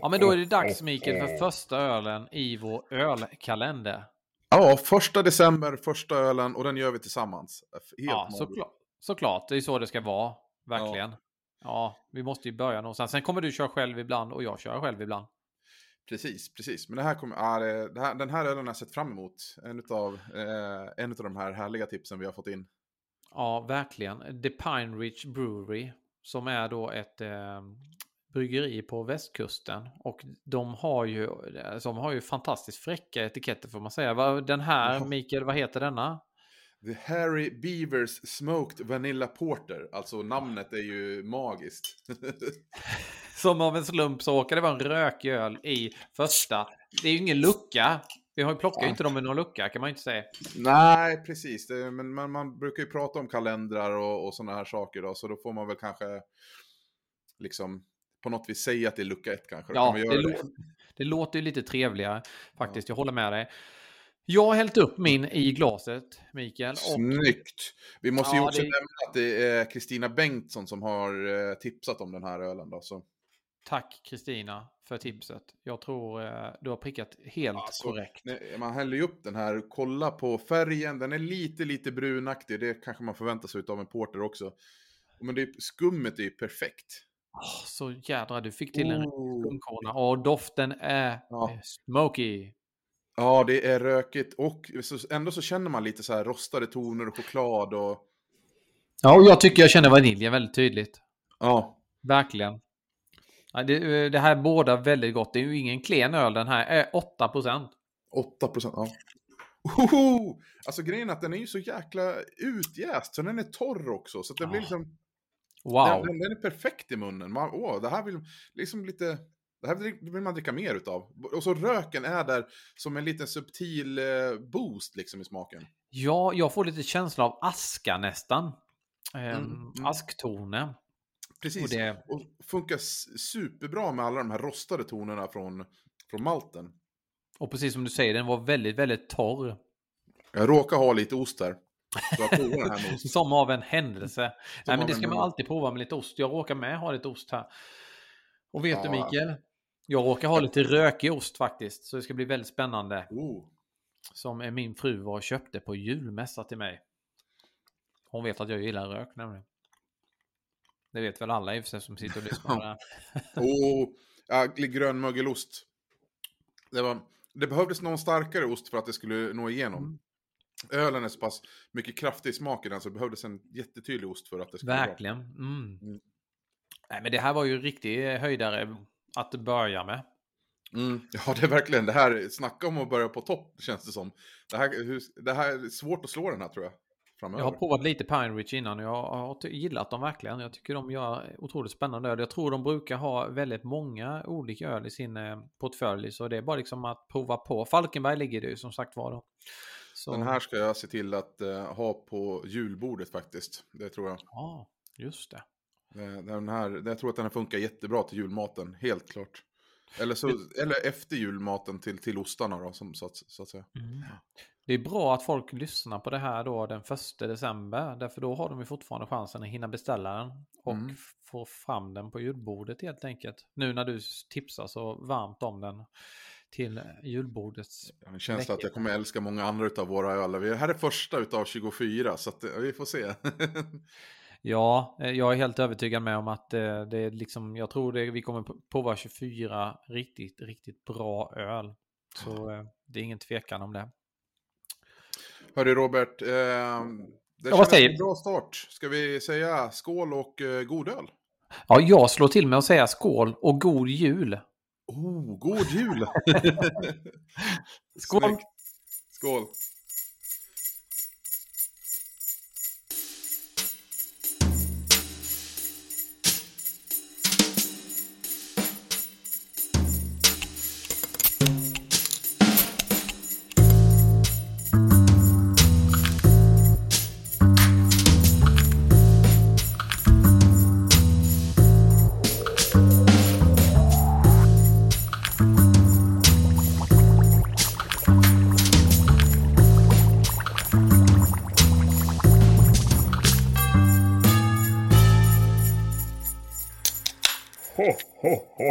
Ja, men då är det dags Mikael för första ölen i vår ölkalender. Ja, första december, första ölen och den gör vi tillsammans. Helt Ja, såklart. Såklart, det är så det ska vara. Verkligen. Ja. vi måste ju börja någonstans. Sen kommer du köra själv ibland och jag kör själv ibland. Precis, precis. Men det här kommer, ja, det, det här, den här ölen har jag sett fram emot. En av eh, en utav de här härliga tipsen vi har fått in. Ja, verkligen. The Pine Ridge Brewery, som är då ett eh, bryggeri på västkusten. Och de har ju, alltså, de har ju fantastiskt fräcka etiketter får man säga. Den här, Ja. Mikael, vad heter denna? The Harry Beavers Smoked Vanilla Porter. Alltså namnet är ju magiskt. Som av en slump så råkar det vara en rökig öl i första. Det är ju ingen lucka. Vi har ju plockat ju inte dem med någon lucka kan man ju inte säga. Nej, precis. Men man, man brukar ju prata om kalendrar och, och sådana här saker då. Så då får man väl kanske liksom på något vis säga att det är lucka ett kanske. Ja, kan det, lå- det låter ju lite trevligare faktiskt. Jag håller med dig. Jag har hällt upp min i glaset, Mikael. Och Snyggt! Vi måste ju Ja, också det- nämna att det är Kristina Bengtsson som har eh, tipsat om den här ölen. Då, så. tack Kristina för tipset. Jag tror eh, du har prickat helt Alltså, korrekt. Man häller ju upp den här, kolla på färgen, den är lite, lite brunaktig. Det kanske man förväntar sig av en porter också. Men det är, skummet är ju perfekt. Så jädra, du fick till en Oh. skumkrona. Och doften är Ja. eh, smoky. Ja, det är rökigt och ändå så känner man lite så här rostade toner och choklad och... Ja, och jag tycker jag känner vaniljen väldigt tydligt. Ja, Verkligen. Ja, det, eh, det här är båda väldigt gott. Det är ju ingen klen öl. Den här är 8 procent. 8 procent. Ja. Oho! Alltså grejen är att den är ju så jäkla utjäst, så den är torr också. Så den blir Ja. liksom... Wow. Den, den, den är perfekt i munnen. Man, åh, det här vill liksom lite... Det här vill man dricka mer utav. Och så röken är där som en liten subtil eh, boost liksom i smaken. Ja, jag får lite känsla av aska nästan. Ehm, Mm, mm. Asktoner. Precis. Och det, Och funkar superbra med alla de här rostade tonerna från, från malten. och precis som du säger, den var väldigt, väldigt torr. Jag råkar ha lite ost här. Som av en händelse. Nej, men det ska man alltid prova med lite ost. Jag råkar med ha lite ost här. Och vet du Ja. Mikael? Jag råkar ha lite rökig ost faktiskt. Så det ska bli väldigt spännande. Oh. Som min fru var och köpte på julmässa till mig. Hon vet att jag gillar rök nämligen. Det vet väl alla i och för sig som sitter och lyssnar. Oh, ja, grön mögelost. Det, var, det behövdes någon starkare ost för att det skulle nå igenom. Mm. Ölen är så pass mycket kraftig i smaken, alltså det behövdes en jättetydlig ost för att det skulle vara. Verkligen. Mm. Mm. Nej, men det här var ju riktig höjdare att börja med. Mm. Ja, det är verkligen det här. Snacka om att börja på topp, känns det som. Det här, det här är svårt att slå den här, tror jag. Framöver. Jag har provat lite Pine Ridge innan och jag har gillat dem verkligen. Jag tycker de gör otroligt spännande öl. Jag tror de brukar ha väldigt många olika öl i sin eh, portfölj. Så det är bara liksom att prova på. Falkenberg ligger det ju som sagt var då. Så, Den här ska jag se till att eh, ha på julbordet faktiskt. Det tror jag. Ja, just det. Eh, Den här, jag tror att den här funkar jättebra till julmaten, helt klart. Eller, så, eller efter julmaten till, till ostarna då, som, så, att, så att säga. Mm. Det är bra att folk lyssnar på det här då den första december. Därför då har de ju fortfarande chansen att hinna beställa den. Och Mm. få fram den på julbordet helt enkelt. Nu när du tipsar så varmt om den till julbordets. Jag har en känsla att jag kommer älska många andra utav våra. Vi- Det här är första utav 24, så att, eh, vi får se. Ja, eh, jag är helt övertygad med om att eh, det är liksom, jag tror det, vi kommer prova 24 riktigt, riktigt bra öl. Så eh, det är ingen tvekan om det. Hörru Robert, eh, det Ja, vad säger- en bra start. Ska vi säga skål och eh, god öl? Ja, jag slår till med att säga skål och god jul. Oh, god jul! Skål! Snyggt. Skål! Ho, ho,